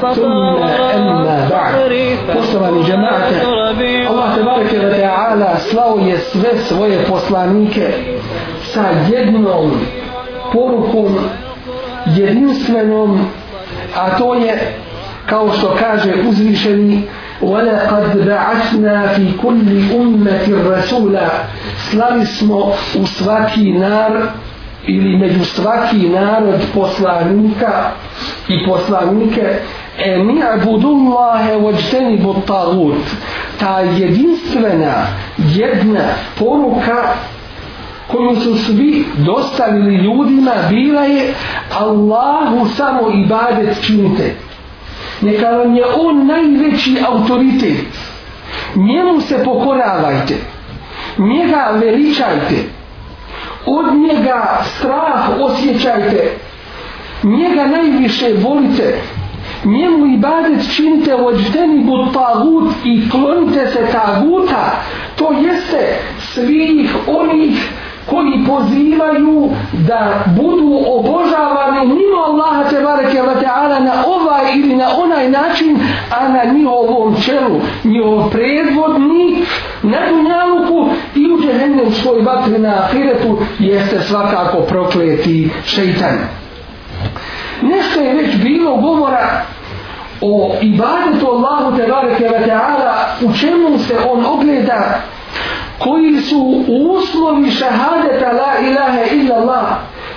ثم أما بعد Poštovani džemate, Allah te bareke ve ta'ala slao je sve svoje poslanike sa jednom porukom jedinstvenom, a to je kao što kaže uzvišeni وَلَقَدْ بَعَثْنَا فِي كُلِّ أُمَّةِ رَسُولًا Slali smo u svaki narod ili među svaki narod poslanika i poslanike e mi abudullahe vođteni bu tagut ta jedinstvena jedna poruka koju su svi dostavili ljudima bila je Allahu samo ibadet činite. Neka vam je on najveći autoritet. Njemu se pokoravajte. Njega veličajte. Od njega strah osjećajte. Njega najviše volite njemu ibadet činite ođteni bud tagut i klonite se taguta. To jeste svih onih koji pozivaju da budu obožavani mimo Allaha te bareke wa ta'ala na ovaj ili na onaj način a na njihovom čelu. Njihov predvodnik na dunjaluku i u džehennemskoj vatri na ahiretu jeste svakako prokleti šeitan nešto je već bilo govora o ibadetu Allahu te bareke ta'ala u čemu se on ogleda koji su uslovi šahadeta la ilaha illa Allah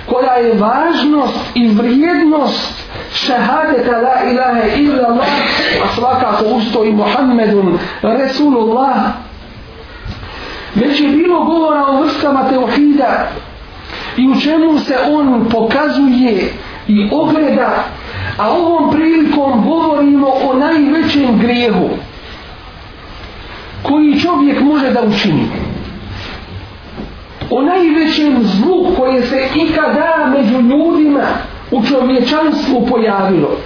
koja je važnost i vrijednost šahadeta la ilaha illa Allah a svakako usto i Muhammedun Resulullah već je bilo govora o vrstama teohida i u čemu se on pokazuje i ogleda a ovom prilikom govorimo o najvećem grijehu koji čovjek može da učini. O najvećem zlu koje se ikada među ljudima u čovječanstvu pojavilo.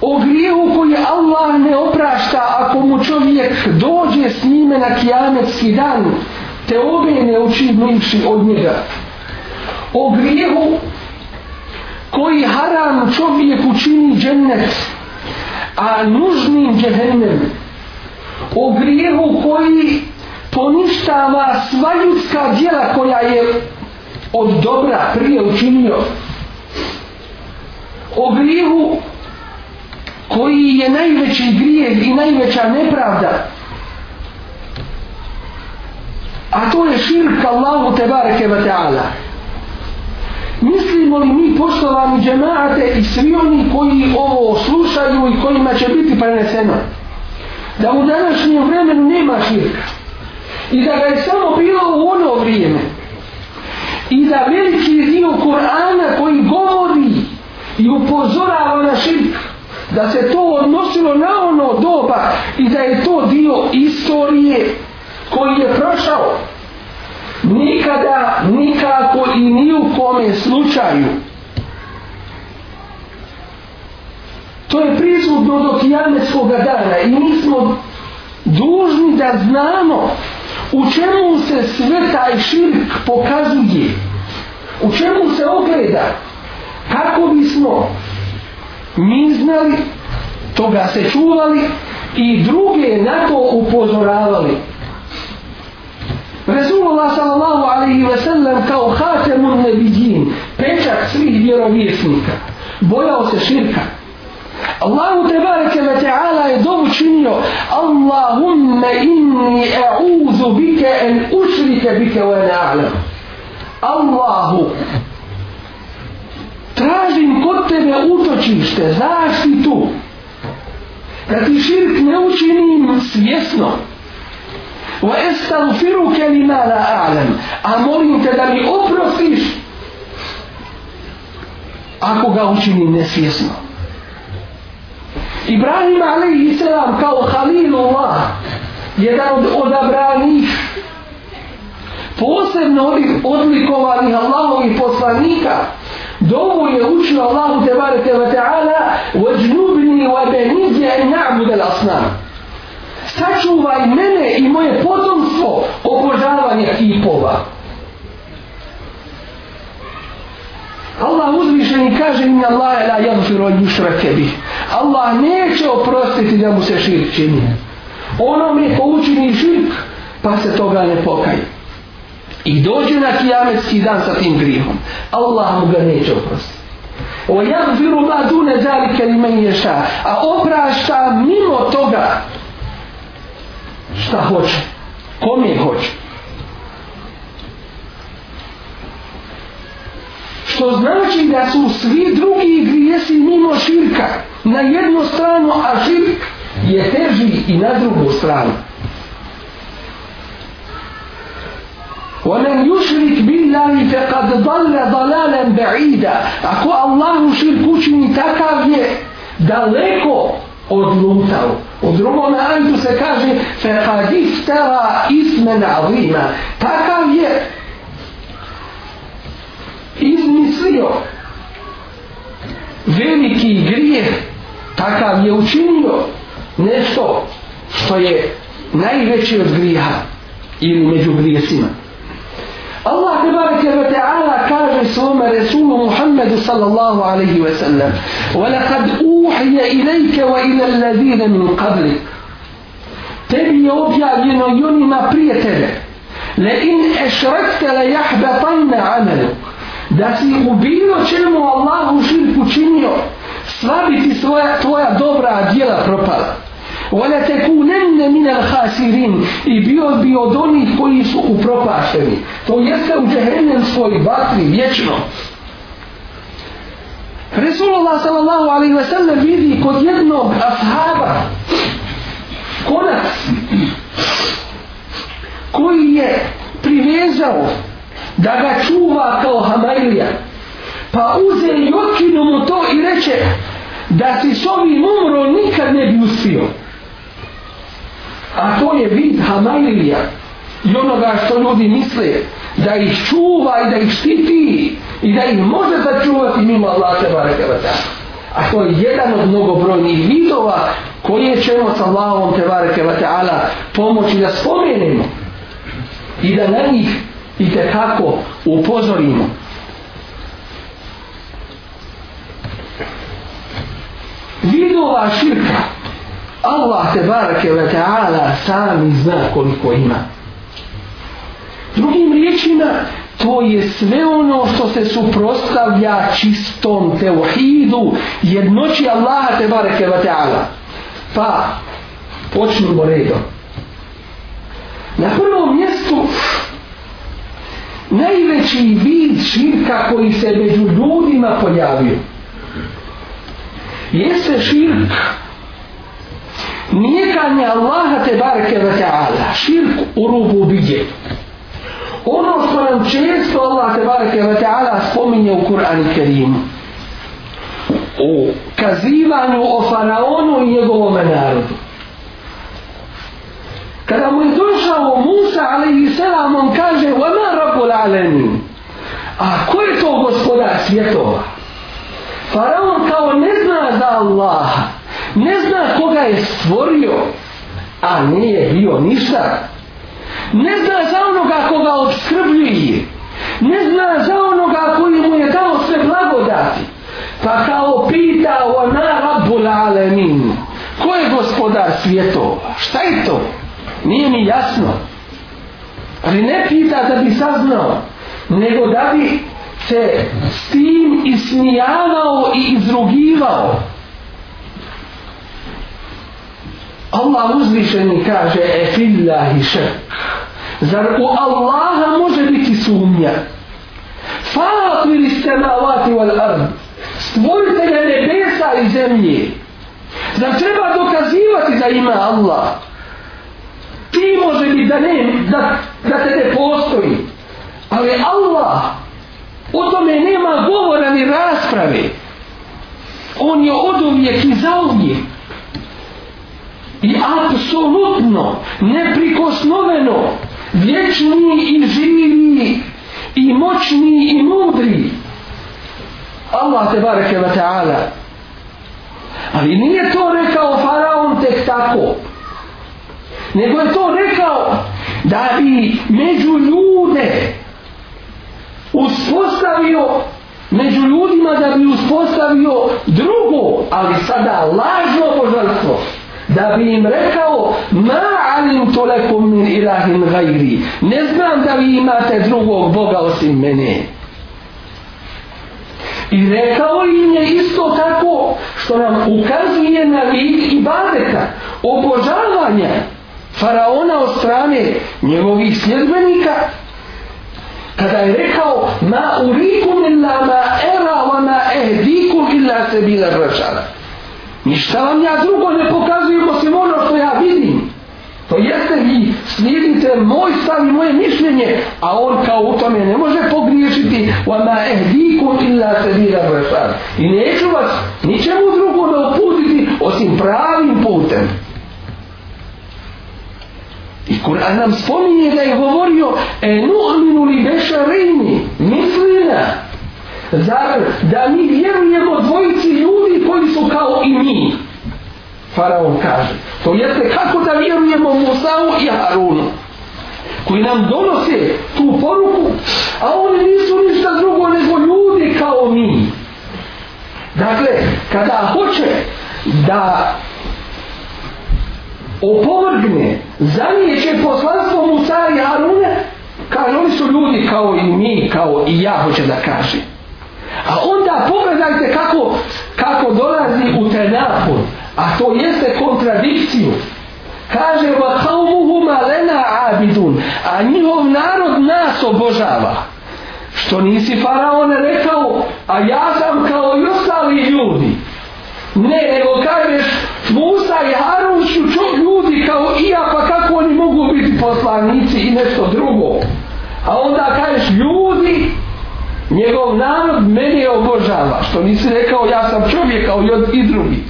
O grijehu koji Allah ne oprašta ako mu čovjek dođe s njime na kijametski dan te obe ne učinivši od njega. O grijehu koji haram čovjek učini džennet a nužnim džehennem. O grijehu koji poništava sva ljudska djela koja je od dobra prije učinio. O grijehu koji je najveći grijeh i najveća nepravda. A to je širk Allahu tebareke wa ta'ala mislimo li mi poštovani džemaate i svi oni koji ovo slušaju i kojima će biti preneseno? Da u današnjem vremenu nema širka. I da ga je samo bilo u ono vrijeme. I da veliki dio Kur'ana koji govori i upozorava na širk da se to odnosilo na ono doba i da je to dio istorije koji je prošao nikada, nikako i ni u kome slučaju To je prisutno do kijametskog dana i mi smo dužni da znamo u čemu se sve taj širk pokazuje. U čemu se ogleda. Kako bismo mi znali, toga se čuvali i druge na to upozoravali. Resulullah sallallahu alaihi wa sallam kao hatemun nebidjin, pečak svih vjerovjesnika, bojao se širka. Allahu tebareke ve ta'ala je dobu činio Allahumma inni a'udhu bike en ušrike bike wa na'lam Allahu tražim kod tebe utočište, zaštitu. Da ti širk ne učinim svjesno wa estagfiruke li ma la a'lam. A molim te da mi oprostiš. Ako ga učini nesvjesno. Ibrahim alaihi salam kao Halilullah jedan od odabranih posebno odlikovanih Allahovih poslanika dovu je učio Allahu te bareke wa ta'ala vajnubni wa benizje en na'bud al asnam sačuvaj mene i moje potomstvo obožavanja kipova Allah uzvišeni kaže inna Allah la yagfiru an yushraka bih. Allah neće oprostiti da mu se širk čini. Ono mi ko učini širk, pa se toga ne pokaje. I dođe na kijametski dan sa tim grihom. Allah mu ga neće oprostiti. O yagfiru ma dune zalika li meni ješa. A oprašta mimo toga šta hoće. Kome hoće. Što znači da su svi drugi grijesi mimo širka na jednu stranu, a širk je teži i na drugu stranu. ومن يشرك بالله فقد ضل ضلالا بعيدا ako Allahu širk učini takav je daleko odlutao u drugom ajetu se kaže فقد افترى اسما عظيما takav je izmislio veliki grijeh takav je učinio nešto što je najveći od grijeha ili među grijesima Allah tebareke ve ta'ala kaže svome Resulu Muhammedu sallallahu alaihi ve sellem وَلَقَدْ أُوحِيَ إِلَيْكَ وَإِلَى الَّذِينَ مِنْ قَبْلِكَ Tebi je objavljeno i onima prije tebe لَإِنْ أَشْرَكْتَ لَيَحْبَطَنَّ عَمَلُكَ da si u bilo čemu Allahu širku činio sva bi ti svoja, tvoja dobra djela propala وَلَا تَكُونَنَّ مِنَ الْحَاسِرِينَ i bio bi od onih koji su upropašteni to jeste u džehennemskoj vatri vječno Resulullah sallallahu alaihi wa sallam vidi kod jednog ashaba konac koji je privezao da ga čuva kao hamajlija pa uze i otkinu mu to i reče da si s ovim umro nikad ne bi uspio a to je vid hamajlija i onoga što ljudi misle da ih čuva i da ih štiti i da ih može začuvati mimo Allah te bareke a to je jedan od mnogobrojnih vidova koje ćemo sa Allahom te bareke pomoći da spomenemo i da na njih i te kako upozorimo. Vidova širka Allah te barake ve ta'ala sami zna koliko ima. Drugim riječima, to je sve ono što se suprostavlja čistom teuhidu jednoći Allaha te barake ve ta'ala. Pa, počnemo redom. Na prvom mjestu najveći vid širka koji se među ljudima pojavio jeste širk nijekanje Allaha te bareke wa ta'ala. Širk u rubu bije. ono što nam često Allah te bareke wa ta'ala spominje u Kur'an i Kerimu kazivanju o faraonu i njegovom narodu. Kada mu je došao Musa alaihi selam, on kaže, وَمَا rabbul الْعَلَمِينَ A ko je to gospodar svjetova? Faraon kao ne zna za Allaha, ne zna koga je stvorio, a nije bio ništa. Ne zna za onoga koga obskrbljuje. Ne zna za onoga koji mu je dao sve blagodati. Pa kao pita ona rabbul alemin. Ko je gospodar svjetova? Šta je to? Nije mi jasno. Ali ne pita da bi saznao, nego da bi se s tim ismijavao i izrugivao. Allah uzvišeni kaže e fillahi šek. Zar u Allaha može biti sumnja? Fatir istemavati wal ard. Stvoritelja nebesa i zemlje. Zar treba dokazivati da ima Allah? ti može biti da ne, da, da te ne postoji. Ali Allah, o tome nema govora ni rasprave. On je od uvijek i za uvijek. I apsolutno, neprikosnoveno, vječni i živi i moćni i mudri. Allah te bareke wa ta'ala. Ali nije to rekao faraon tek tako nego je to rekao da bi među ljude uspostavio među ljudima da bi uspostavio drugo, ali sada lažno božanstvo da bi im rekao ma alim tolekum min ilahin gajri. Ne znam da vi imate drugog Boga osim mene. I rekao im je isto tako što nam ukazuje na vid ibadeta obožavanja faraona od strane njegovih sljedbenika kada je rekao ma urikum illa ma era wa ma ehdikum illa se bila rašala ništa vam ja drugo ne pokazujem osim ono što ja vidim. To jeste vi slijedite moj stav i moje mišljenje a on kao u tome ne može pogriješiti. Wa ma إِلَّا illa se i neću vas ničemu drugo da uputiti osim pravim putem. I Kur'an nam spominje da je govorio e nu'minu li bešarini mislina? Zar da mi vjerujemo dvojici ljudi koji su kao i mi? Faraon kaže to jeste kako da vjerujemo Musa'u i Harunu koji nam donose tu poruku a oni nisu ništa drugo nego ljudi kao mi. Dakle kada hoće da opovrgne zanijeće poslanstvo Musa i Harune kaže oni su ljudi kao i mi kao i ja hoće da kaže a onda pogledajte kako kako dolazi u tenapun a to jeste kontradikciju. Kaže va kaumuhuma lena abidun. A njihov narod nas obožava. Što nisi faraone rekao a ja sam kao i ostali ljudi. Ne nego kažeš Musa i Harun su ljudi kao i ja, pa kako oni mogu biti poslanici i nešto drugo. A onda kažeš ljudi, njegov narod mene obožava, što nisi rekao ja sam čovjek kao i drugi.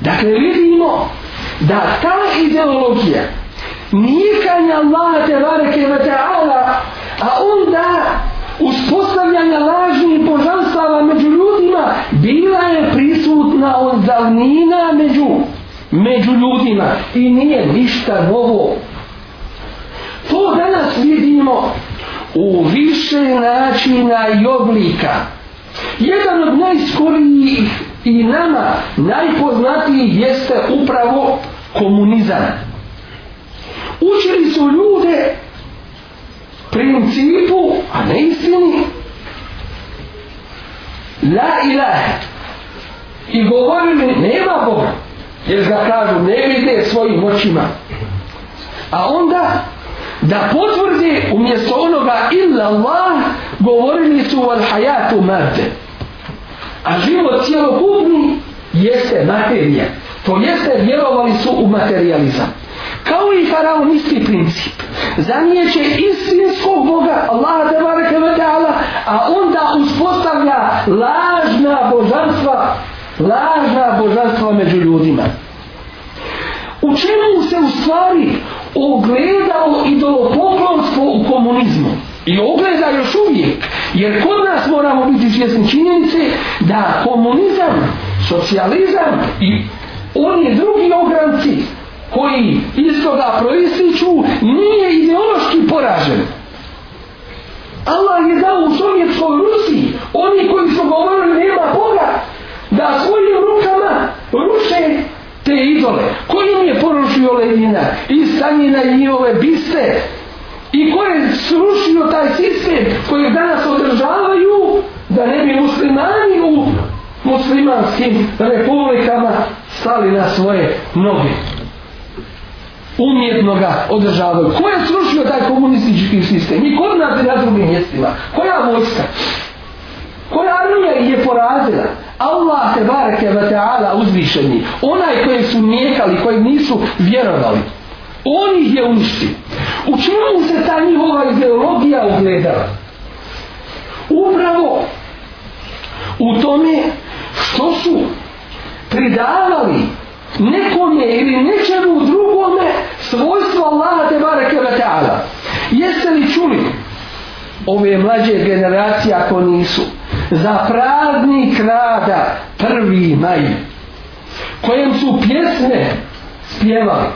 Dakle, vidimo da ta ideologija nije Allaha te bareke ve ta'ala, a onda uspostavljanja lažnih božanstava među ljudima bila je prisutna od davnina među, među ljudima i nije ništa novo. To danas vidimo u više načina i oblika. Jedan od najskorijih i nama najpoznatijih jeste upravo komunizam. Učili su ljude principu, a ne istini, la ilaha. I govorili, nema Boga, jer ga kažu, ne vide svojim očima. A onda, da potvrdi umjesto onoga illa Allah, govorili su al hayatu mate A život cijelokupni jeste materija. To jeste, vjerovali su u materializam. Kao i faraon isti princip. Zanijeće istinskog Boga, Allah te bareke ve ta'ala, a onda uspostavlja lažna božanstva, lažna božanstva među ljudima. U čemu se u stvari ogledalo idolopoklonstvo u komunizmu? I ogleda još uvijek. Jer kod nas moramo biti svjesni činjenice da komunizam, socijalizam i oni drugi ogranci koji iz toga proističu nije ideološki poražen. Allah je dao u Sovjetskoj Rusiji oni koji su govorili nema Boga da svojim rukama ruše te idole. Ko im je porušio Lenina i Stanjina i njihove biste i ko je srušio taj sistem koji danas održavaju da ne bi muslimani u muslimanskim republikama stali na svoje noge umjetno ga održavaju. Ko je srušio taj komunistički sistem? I kod nas na drugim mjestima. Koja vojska? Koja armija je porazila? Allah te bareke ve ta'ala uzvišeni. Onaj koji su nijekali, koji nisu vjerovali. On ih je uništio. U čemu se ta njihova ideologija ugledala? Upravo u tome što su pridavali nekome ili nečemu drugome svojstvo Allaha te bareke ve ta'ala. Jeste li čuli ove mlađe generacije ako nisu za praznik rada prvi maj kojem su pjesme spjevali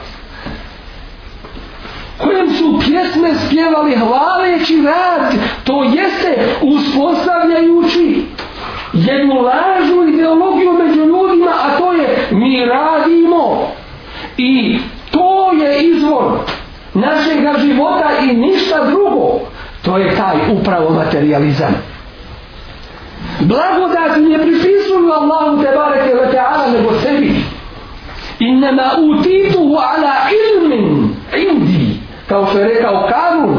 kojem su pjesme spjevali hvaleći rad, to jeste uspostavljajući jednu lažnu ideologiju među ljudima, a to je mi radimo i to je izvor našeg života i ništa drugo. To je taj upravo materializam. Blagodati ne pripisuju Allahu te bareke ve ta'ala nego sebi. Innama utituhu ala ilmin indi. Kao što je rekao Karun,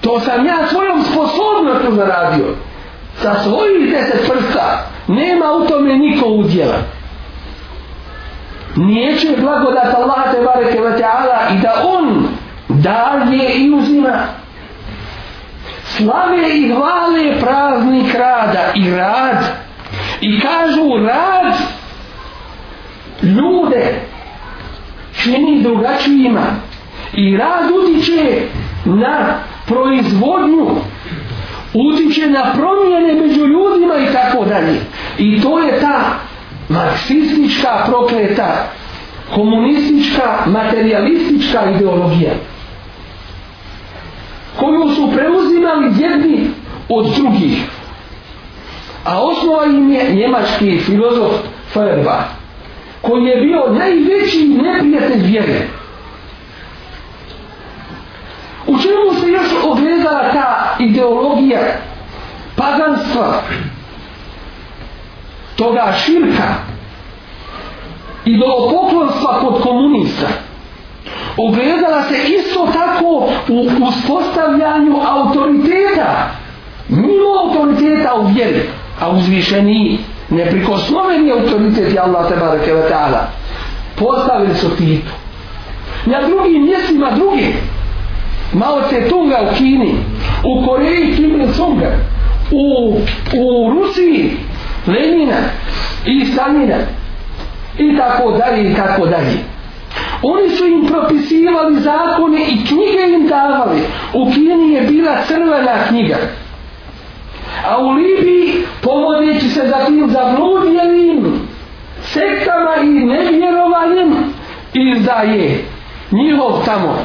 to sam ja svojom sposobnostu zaradio. Sa svojih deset prsta nema u tome niko udjela. Neće blagodat Allah te bareke ve ta'ala i da on dalje i uzima slave i hvale prazni kraj i rad. I kažu rad ljude čini drugačijima. I rad utiče na proizvodnju utiče na promjene među ljudima i tako dalje. I to je ta marksistička prokleta komunistička materialistička ideologija koju su preuzimali jedni od drugih. A osnova im je njemački filozof Feuerbach, koji je bio najveći neprijatelj vjere. U čemu se još ogledala ta ideologija paganstva, toga širka, i do poklonstva kod komunista? ogledala se isto tako u uspostavljanju autoriteta mimo autoriteta u vjeri a uzvišeni neprikosnoveni autoritet je Allah te bareke ta'ala postavili su Titu na drugim mjestima druge Mao Tse Tunga u Kini u Koreji Kim Il Sunga u, u Rusiji Lenina i Stalina i tako dalje i tako dalje Oni su im propisivali zakone i knjige im davali. U Kini je bila crvena knjiga. A u Libiji, povodeći se za tim zabludjenim sektama i nevjerovanjem, izdaje njihov tamo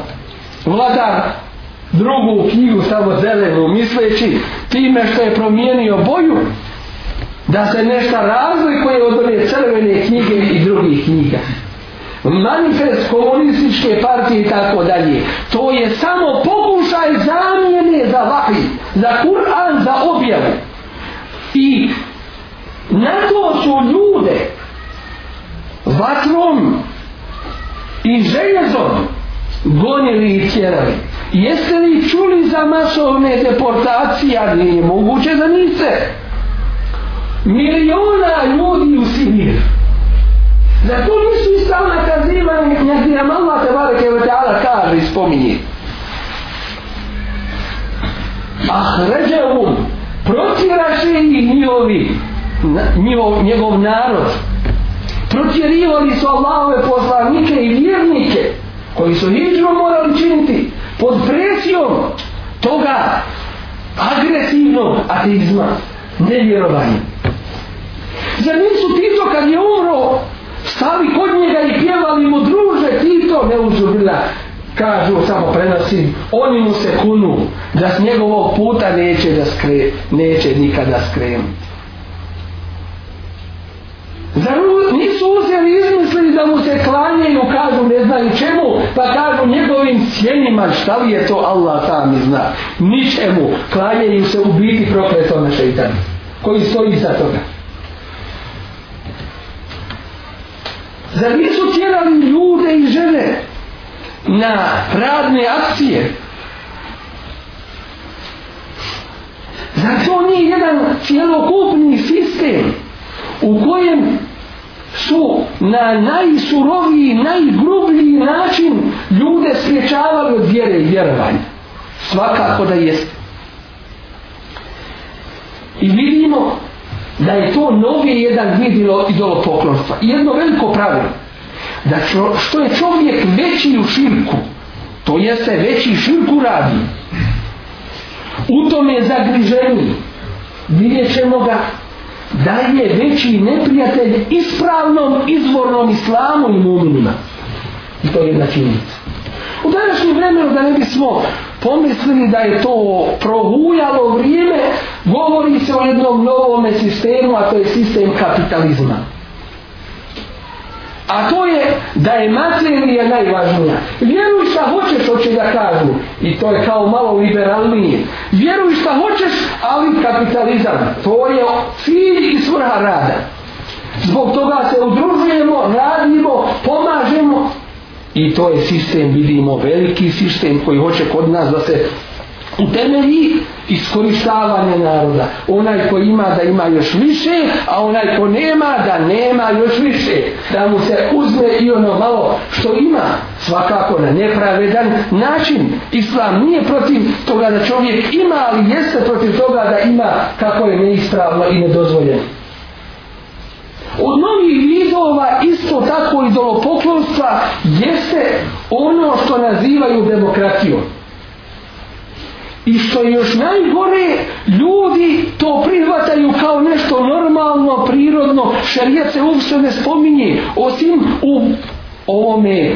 vladar drugu knjigu samo zelenu, misleći time što je promijenio boju, da se nešto razlikuje od one crvene knjige i drugih knjiga manifest komunističke partije i tako dalje. To je samo pokušaj zamjene za vahi, za Kur'an, za objavu. I na to su ljude vatrom i željezom gonili i tjerali. Jeste li čuli za masovne deportacije, ali nije moguće da niste? Miliona ljudi u Sibir. Da to nisu ispravna kazivanja gdje nam Allah te bareke ve ta'ala kaže i spominje. Ahređevum protjeraše i njihovi njihov, njegov narod protjerivali su Allahove poslanike i vjernike koji su hijđu morali činiti pod presijom toga agresivnog ateizma nevjerovanja zar nisu Tito kad je umro stali kod njega i pjevali mu druže Tito ne uzubila kažu samo prenosim oni mu se kunu da s njegovog puta neće da skre neće nikada skrenuti Zar nisu uzeli izmislili da mu se klanjaju, kažu ne znaju čemu, pa kažu njegovim sjenima, šta li je to Allah sam mi zna. Ničemu, klanjaju se u biti prokletome šeitani, koji stoji za toga. Zar nisu tjerali ljude i žene na radne akcije? Zar to nije jedan cijelokupni sistem u kojem su na najsuroviji, najgrublji način ljude spriječavali od vjere i vjerovanja? Svakako da jeste. I vidimo da je to novi jedan vid idolopoklonstva. I jedno veliko pravilo, da čo, što je čovjek veći u širku, to jeste veći širku radi, u tom je zagriženi, vidjet ćemo ga da je veći neprijatelj ispravnom izvornom islamu i muminima. I to je jedna činjenica. U današnjem vremenu da ne bismo pomislili da je to prohujalo vrijeme, govori se o jednom novom sistemu, a to je sistem kapitalizma. A to je da je materija najvažnija. Vjeruj šta hoćeš, hoće da kažu. I to je kao malo liberalnije. Vjeruj šta hoćeš, ali kapitalizam. To je cilj i svrha rada. Zbog toga se udružujemo, radimo, pomažemo. I to je sistem, vidimo, veliki sistem koji hoće kod nas da se u temelji iskoristavanje naroda. Onaj ko ima da ima još više, a onaj ko nema da nema još više. Da mu se uzme i ono malo što ima, svakako na nepravedan način. Islam nije protiv toga da čovjek ima, ali jeste protiv toga da ima kako je neispravno i nedozvoljeno. Od novih vidova isto tako idolopoklonstva jeste ono što nazivaju demokratijom. I što je još najgore, ljudi to prihvataju kao nešto normalno, prirodno, šarijet se uopšte ne spominje, osim u ovome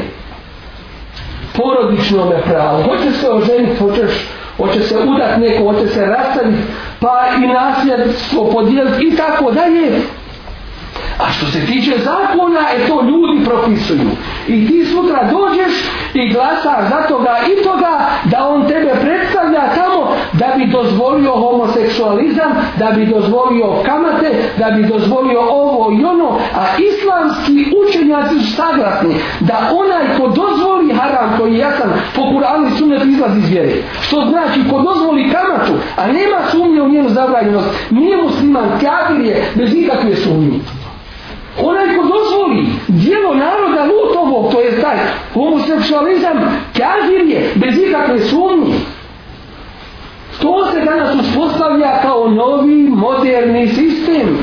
porodičnom pravu. Hoće se oženiti, hoćeš, hoće se udat neko, hoće se rastaviti, pa i nasljedstvo podijeliti i tako dalje. A što se tiče zakona, e to ljudi propisuju. I ti sutra dođeš i glasaš za toga i toga da on tebe predstavlja tamo da bi dozvolio homoseksualizam, da bi dozvolio kamate, da bi dozvolio ovo i ono, a islamski učenjaci su saglasni da onaj ko dozvoli haram koji je jasan po Kur'anu i sunnetu izlazi iz vjere. Što znači ko dozvoli kamatu, a nema sumnje u njenu zabranjenost, nije musliman, kafir je bez ikakve sumnje. Onaj ko dozvoli dijelo naroda lutovog, to je taj homoseksualizam, kazir je bez ikakve sumnje. To se danas uspostavlja kao novi moderni sistem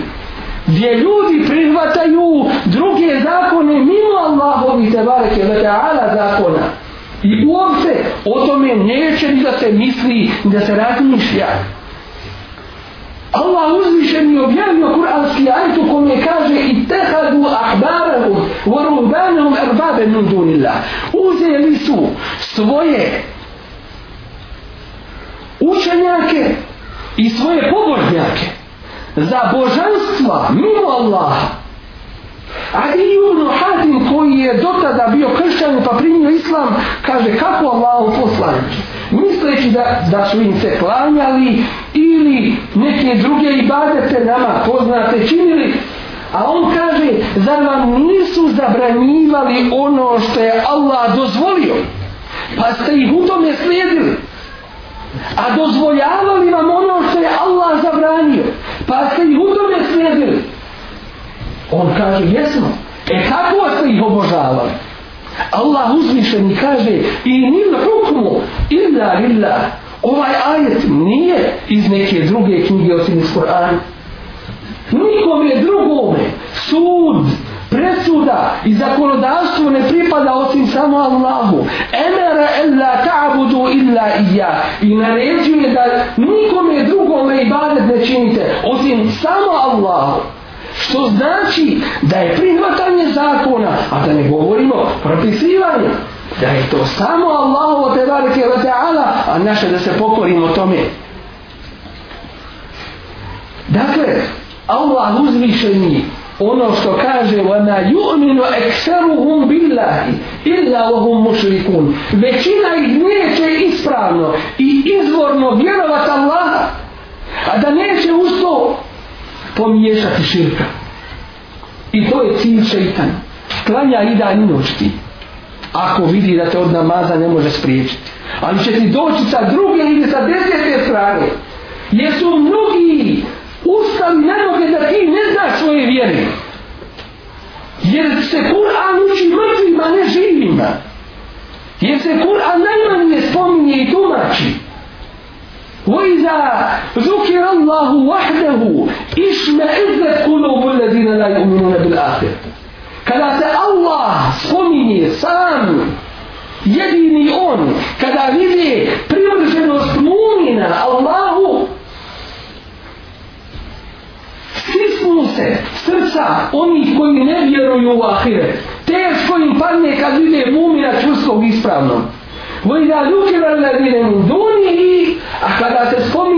gdje ljudi prihvataju druge zakone mimo Allahovi te bareke ve ta'ala zakona. I uopće o tome neće ni da se misli, ni da se razmišlja. Allah uzvišen je objavio kuranski ajet u kome kaže i tehadu ahbarahum wa rubanahum erbabe min dunillah. Uzeli su svoje učenjake i svoje pobožnjake za božanstva mimo Allaha. i Ibn Hatim koji je dotada bio kršćan pa primio islam kaže kako Allah poslaniče misleći da, da su im se klanjali ili neke druge ibadete nama poznate činili a on kaže zar vam nisu zabranjivali ono što je Allah dozvolio? Pa ste ih u tome slijedili. A dozvoljavali vam ono što je Allah zabranio. Pa ste ih u tome slijedili. On kaže jesmo. E kako ste ih obožavali. Allah uzvišeni kaže i nil hukmu illa illa ovaj ajet nije iz neke druge knjige osim iz Korana. Nikome drugome sud presuda i zakonodavstvo ne pripada osim samo Allahu. Emera illa ta'budu illa ija i naređuje da nikome drugome ibadet ne činite osim samo Allahu. Što znači da je prihvatanje zakona, a da ne govorimo propisivanje, da je to samo Allahu te bareke ve taala, a naše da se pokorimo tome. Dakle, Allah uzvišeni ono što kaže وَمَا يُؤْمِنُ أَكْسَرُهُمْ بِاللَّهِ إِلَّا وَهُمْ مُشْرِكُونَ Većina ih neće ispravno i izvorno vjerovat Allaha, a da neće uz to pomiješati širka. I to je cilj šeitan. Klanja i dan i noć ti. Ako vidi da te od namaza ne može spriječiti. Ali će ti doći sa druge ili sa desete strane. Jer su mnogi ustali na noge da ti ne znaš svoje vjere. Jer se Kur'an uči mrtvima, ne živima. Jer se Kur'an najmanje spominje i tumači. وإذا ذكر الله وحده اشمئزت قلوب الذين لا يؤمنون بالآخرة kada se Allah spominje sam jedini on kada vidi privrženost mumina Allahu stisnu se srca onih koji ne vjeruju u ahire. Teško im padne kad vide mumina čustog ispravnom. Vojda ljuke ladine vire mu duni a kada se spominje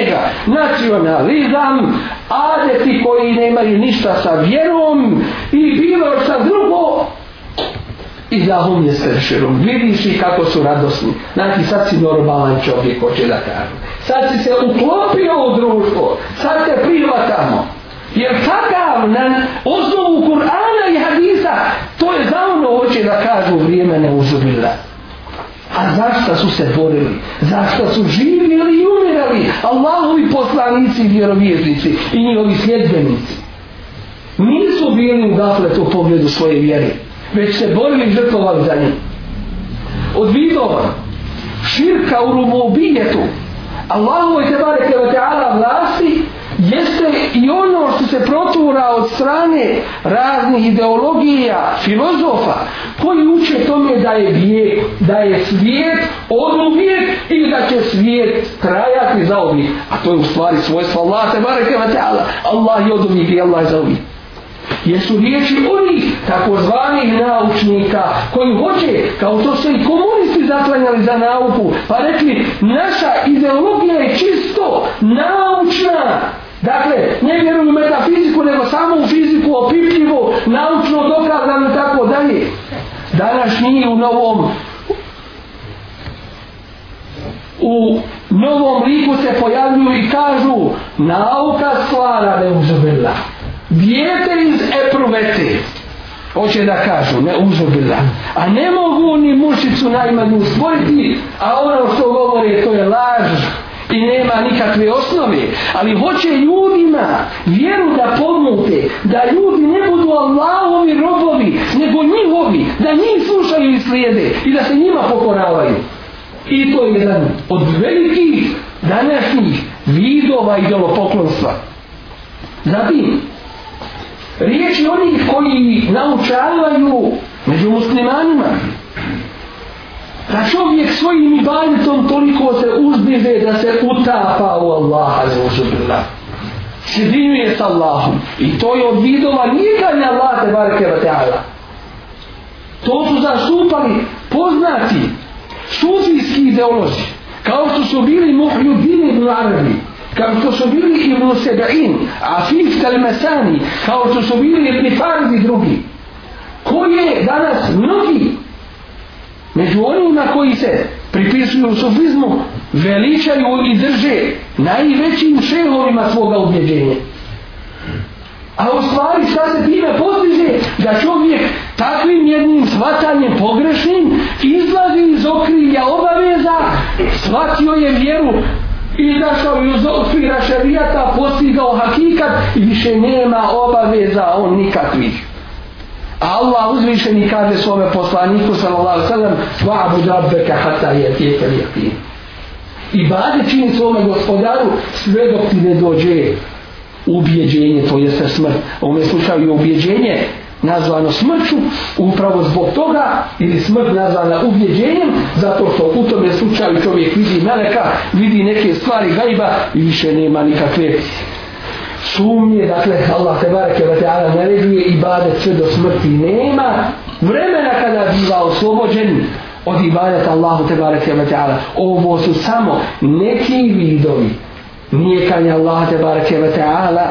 njega, nacionalizam, adeti koji nemaju ništa sa vjerom i bilo sa drugo, i da hum je srširom. Vidiš i kako su radosni. Znači sad si normalan čovjek, hoće da kažu. Sad si se uklopio u društvo. Sad te prihvatamo. Jer takav na osnovu Kur'ana i Hadisa, to je za ono hoće da kažu vrijeme neuzubila. A zašto su se borili? Zašto su živjeli i umirali? Allahovi poslanici i vjerovjernici i njihovi sljedbenici. Nisu bili u gafletu u pogledu svoje vjere već se borili i žrtvovali za njim. Od vidova širka u rububijetu Allahu te tebare keva ta'ala vlasti jeste i ono što se protura od strane raznih ideologija, filozofa, koji uče tome da je vijek, da je svijet od uvijek ili da će svijet trajati za uvijek. A to je u stvari svojstvo Allah, te bareke ta'ala. Allah je od uvijek i Allah je za uvijek jesu riječi onih takozvanih naučnika koji hoće, kao to se i komunisti zaklanjali za nauku, pa rekli naša ideologija je čisto naučna. Dakle, ne vjeruju u metafiziku, nego samo u fiziku, opipljivo, naučno dokazano i tako dalje. Danas nije u novom u novom liku se pojavljuju i kažu nauka stvara neuzubila. Dijete iz epruvete. Hoće da kažu ne uzubila a ne mogu ni mušicu najmanju stvoriti a ono što govore to je laž i nema nikakve osnove. Ali hoće ljudima vjeru da pomute da ljudi ne budu Allahovi robovi nego njihovi da njih slušaju i slijede i da se njima pokoravaju. I to je jedan od velikih današnjih vidova idolopoklonstva. Zatim riječi onih koji naučavaju među muslimanima da čovjek svojim ibadetom toliko se uzdiže da se utapa u Allaha zauzubillah sjedinjuje s Allahom. I to je od vidova nikad ne Allah te bareke wa to su zastupali poznati sufijski ideolozi kao što su bili Muhyuddin ibn Arabi kao što su bili Ibn Sebain, Afif Talmasani, kao što su bili Ibn Farid i drugi, koje danas mnogi među onima koji se pripisuju u sufizmu veličaju i drže najvećim šehovima svoga ubjeđenja. A u stvari šta se time postiže? Da čovjek takvim jednim shvatanjem pogrešnim izlazi iz okrilja obaveza, shvatio je vjeru i našao i uz okvira šarijata, postigao hakikat i više nema obaveza on nikakvih. Allah uzvišeni kaže svome poslaniku sallallahu sallam va'bud rabbeka hatta je tijeka lijekin. I bade čini svome gospodaru sve dok ti ne dođe ubjeđenje, to jeste smrt. U ovom slučaju je ubjeđenje nazvano smrću upravo zbog toga ili smrt nazvana ubjeđenjem zato što u tome slučaju čovjek vidi meleka vidi neke stvari gajba i više nema nikakve sumnje dakle Allah te bareke ve taala naređuje ibadet sve do smrti. Nema vremena kada biva oslobođen od ibadeta Allahu te bareke ve taala ovo su samo neki vidovi. Nijekanja Allaha Allah te bareke ve taala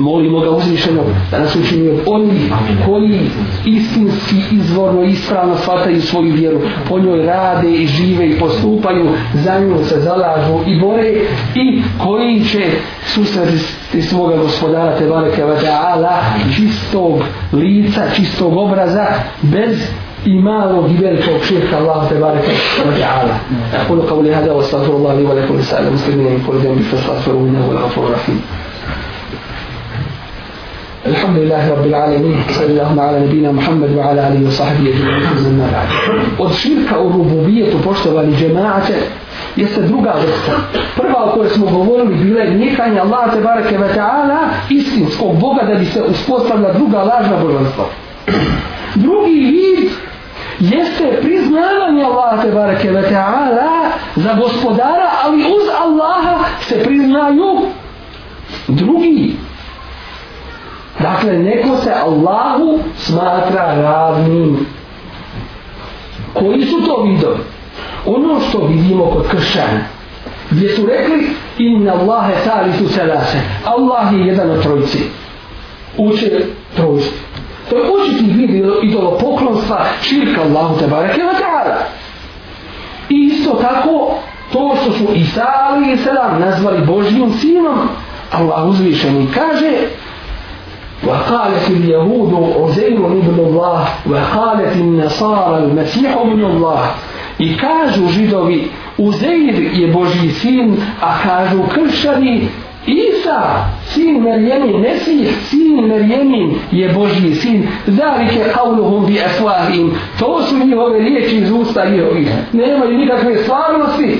molimo ga uzvišeno da nas učini od onih koji istinski izvorno ispravno shvataju svoju vjeru po njoj rade i žive i postupaju za nju se zalažu i bore i koji će susreti svoga gospodara te bareke wa ta'ala čistog lica, čistog obraza bez i malog i velikog širka Allah te bareke wa ta'ala أقول قولي هذا واستغفر الله لي ولكم لسائر المسلمين من كل ذنب فاستغفروه إنه هو الغفور الرحيم الحمد لله رب العالمين صلى الله على نبينا محمد وعلى آله وصحبه أجمعين ما بعد od širka u rububijetu poštovani džemaate jeste druga vrsta. Prva o kojoj smo govorili bila je nijekanje Allah te bareke ve ta'ala istinskog Boga da bi se uspostavila druga lažna božanstva. Drugi vid jeste priznavanje Allah te bareke ve ta'ala za gospodara, ali uz Allaha se priznaju drugi Dakle, neko se Allahu smatra ravnim. Koji su to vidovi? Ono što vidimo kod kršćana, gdje su rekli inna Allahe tali su selase. Allah je jedan od trojici. Uče trojstvo. To je učiti vid idolo poklonstva širka Allahu te barake wa ta'ala. I isto tako to što su Isa ali i selam nazvali Božijom sinom Allah uzvišeni kaže وقالت اليهود عزير ابن الله وقالت النصارى المسيح ابن الله i kažu židovi Uzeir je Božji sin a kažu kršćani Isa, sin Merjemin, Mesih, sin Merjemin je Božji sin. Zalike kauluhum bi efahim. To su njihove riječi iz usta njihovih. Nemaju nikakve stvarnosti.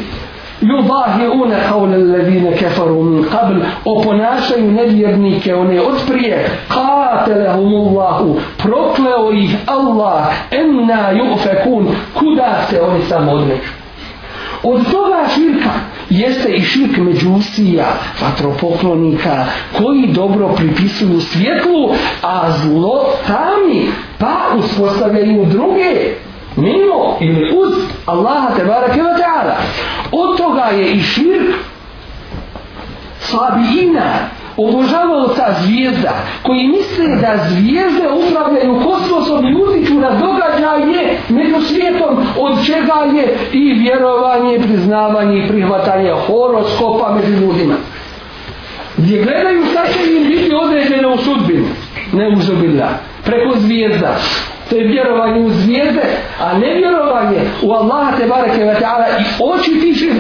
Yudahi'una qawla alladhina kafaru min qabl oponašaju nevjernike one od prije. qatalahumullahu prokleo ih Allah. enna yufakun kuda se oni samo odmeću od toga širka jeste i širk međusija, vatropoklonika, koji dobro pripisuju svjetlu, a zlo tami, pa uspostavljaju druge, mimo ili uz Allaha te barake wa ta'ala. Od toga je i širk slabijina, obožavaoca zvijezda, koji misle da zvijezde upravljaju kosmosom i utiču na događaje među svijetom, od čega je i vjerovanje, priznavanje i prihvatanje horoskopa među ljudima. Gdje gledaju šta će im biti određeno u sudbinu, ne uzubila, preko zvijezda. To je vjerovanje u zvijezde, a ne vjerovanje u Allaha te bareke ve ta'ala i oči tiši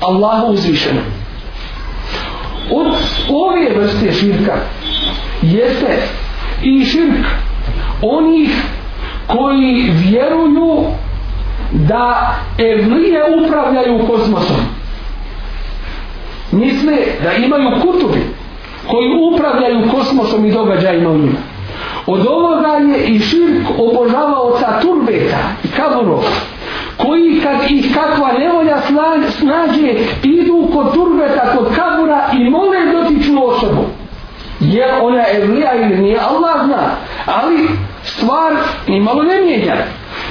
Allahu uzvišenom od ove vrste širka jeste i širk onih koji vjeruju da evlije upravljaju kosmosom misle da imaju kutubi koji upravljaju kosmosom i događajima u njima od ovoga je i širk obožavaoca turbeta i kaburova koji kad ih kakva nevolja snađe idu kod turbeta, kod kabura i mole dotičnu osobu. Je ona evlija ili nije, Allah zna. Ali stvar nimalo ne mijenja.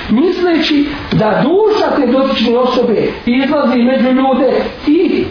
Misleći da duša te dotične osobe izlazi među ljude i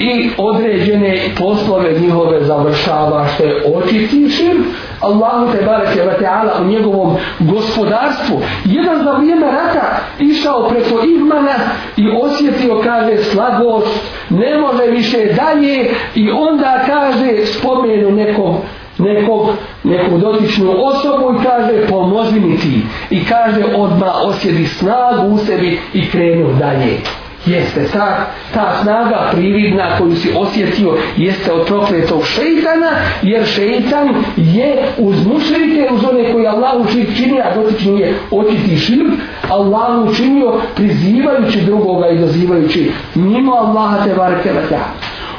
i određene poslove njihove završava što je očiti širk. Allahu te bareke ve taala u njegovom gospodarstvu. Jedan za vrijeme rata išao preko Ihmana i osjetio kaže slabost ne može više dalje i onda kaže spomenu nekog nekog, neku dotičnu osobu i kaže pomozi mi ti. I kaže odma osjedi snagu u sebi i krenu dalje jeste ta, ta snaga prividna koju si osjetio jeste od prokletog šeitana jer šeitan je uz mušrike uz one koji Allah učinio čini a dotični je očiti širk Allah učinio prizivajući drugoga i dozivajući mimo Allaha te barke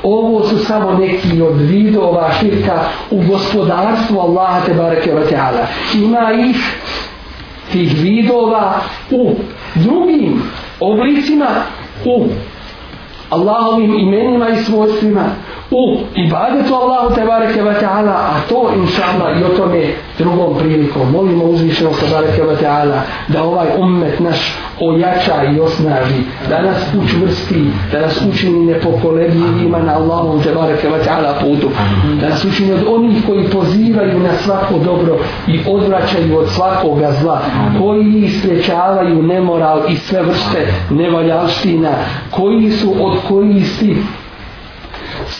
Ovo su samo neki od vidova širka u gospodarstvu Allaha te bareke. Ima ih tih vidova u drugim oblicima u Allahovim imenima i svojstvima u ibadetu Allahu tebareke ve taala a to inshallah i o tome drugom prilikom molimo uzvišenog tebareke ve taala da ovaj ummet naš ojača i osnaži da nas učvrsti da nas učini nepokolebljivima na Allahom tebareke ve taala putu da nas učini od onih koji pozivaju na svako dobro i odvraćaju od svakoga zla koji sprečavaju nemoral i sve vrste nevaljalština koji su od koristi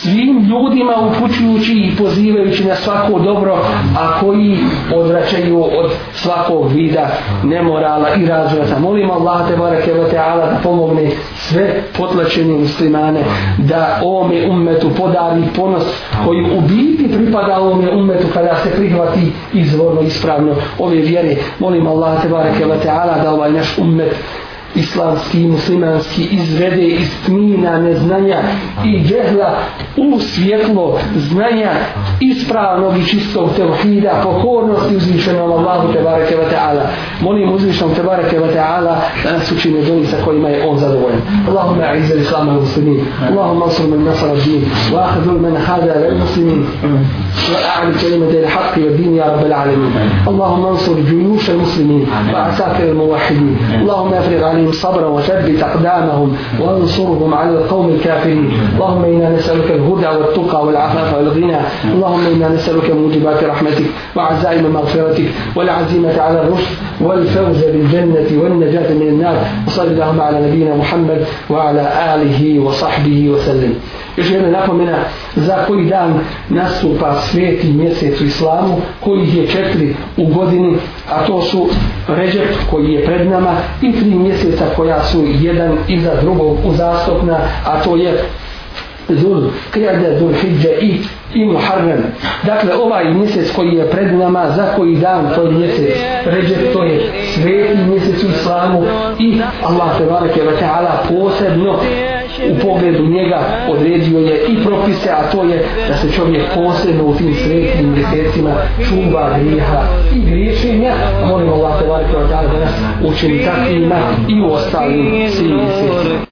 svim ljudima upućujući i pozivajući na svako dobro, a koji odvraćaju od svakog vida nemorala i razvrata. Molim Allah te barake wa ta'ala da pomogne sve potlačene muslimane da ovome ummetu podari ponos koji u biti pripada ovome ummetu kada se prihvati izvorno ispravno ove vjere. Molim Allah te barake wa ta'ala da ovaj naš ummet islamski i muslimanski izvede iz tmina neznanja i djehla u svjetlo znanja ispravnog i čistog tevhida pokornosti uzvišenom Allahu tebareke wa ta'ala. Molim uzvišenom tebareke wa ta'ala da nas učine doni sa kojima je on zadovoljen Allahumma a'izal islama muslimin. Allahumma asur man nasara din, wa ahadul man hada al muslimin. Wa a'ali kalimata il haqqi wa dini ya rabbal alamin. Allahumma ansur juyush al muslimin wa asafir al muwahidin Allahumma afrir عليهم صبرا وثبت أقدامهم وانصرهم على القوم الكافرين. اللهم إنا نسألك الهدى والتقى والعفاف والغنى. اللهم إنا نسألك موجبات رحمتك وعزائم مغفرتك والعزيمة على الرشد والفوز بالجنة والنجاة من النار. وصل اللهم على نبينا محمد وعلى آله وصحبه وسلم. Još jedna napomena za koji dan nastupa sveti mjesec u islamu, koji je četiri u godini, a to su Ređep koji je pred nama i tri mjeseca koja su jedan iza drugog uzastopna, a to je Zul, Krijade, Zul, Hidže i i Muharrem. Dakle, ovaj mjesec koji je pred nama, za koji dan, to je mjesec Ređep, to je sveti mjesec u islamu i Allah te barake wa ta'ala posebno u pogledu njega odredio je i propise, a to je da se čovjek posebno u tim sretnim mjesecima čuva grijeha i griješenja. Molim Allah te barake da nas učini takvima i u ostalim svim mjesecima.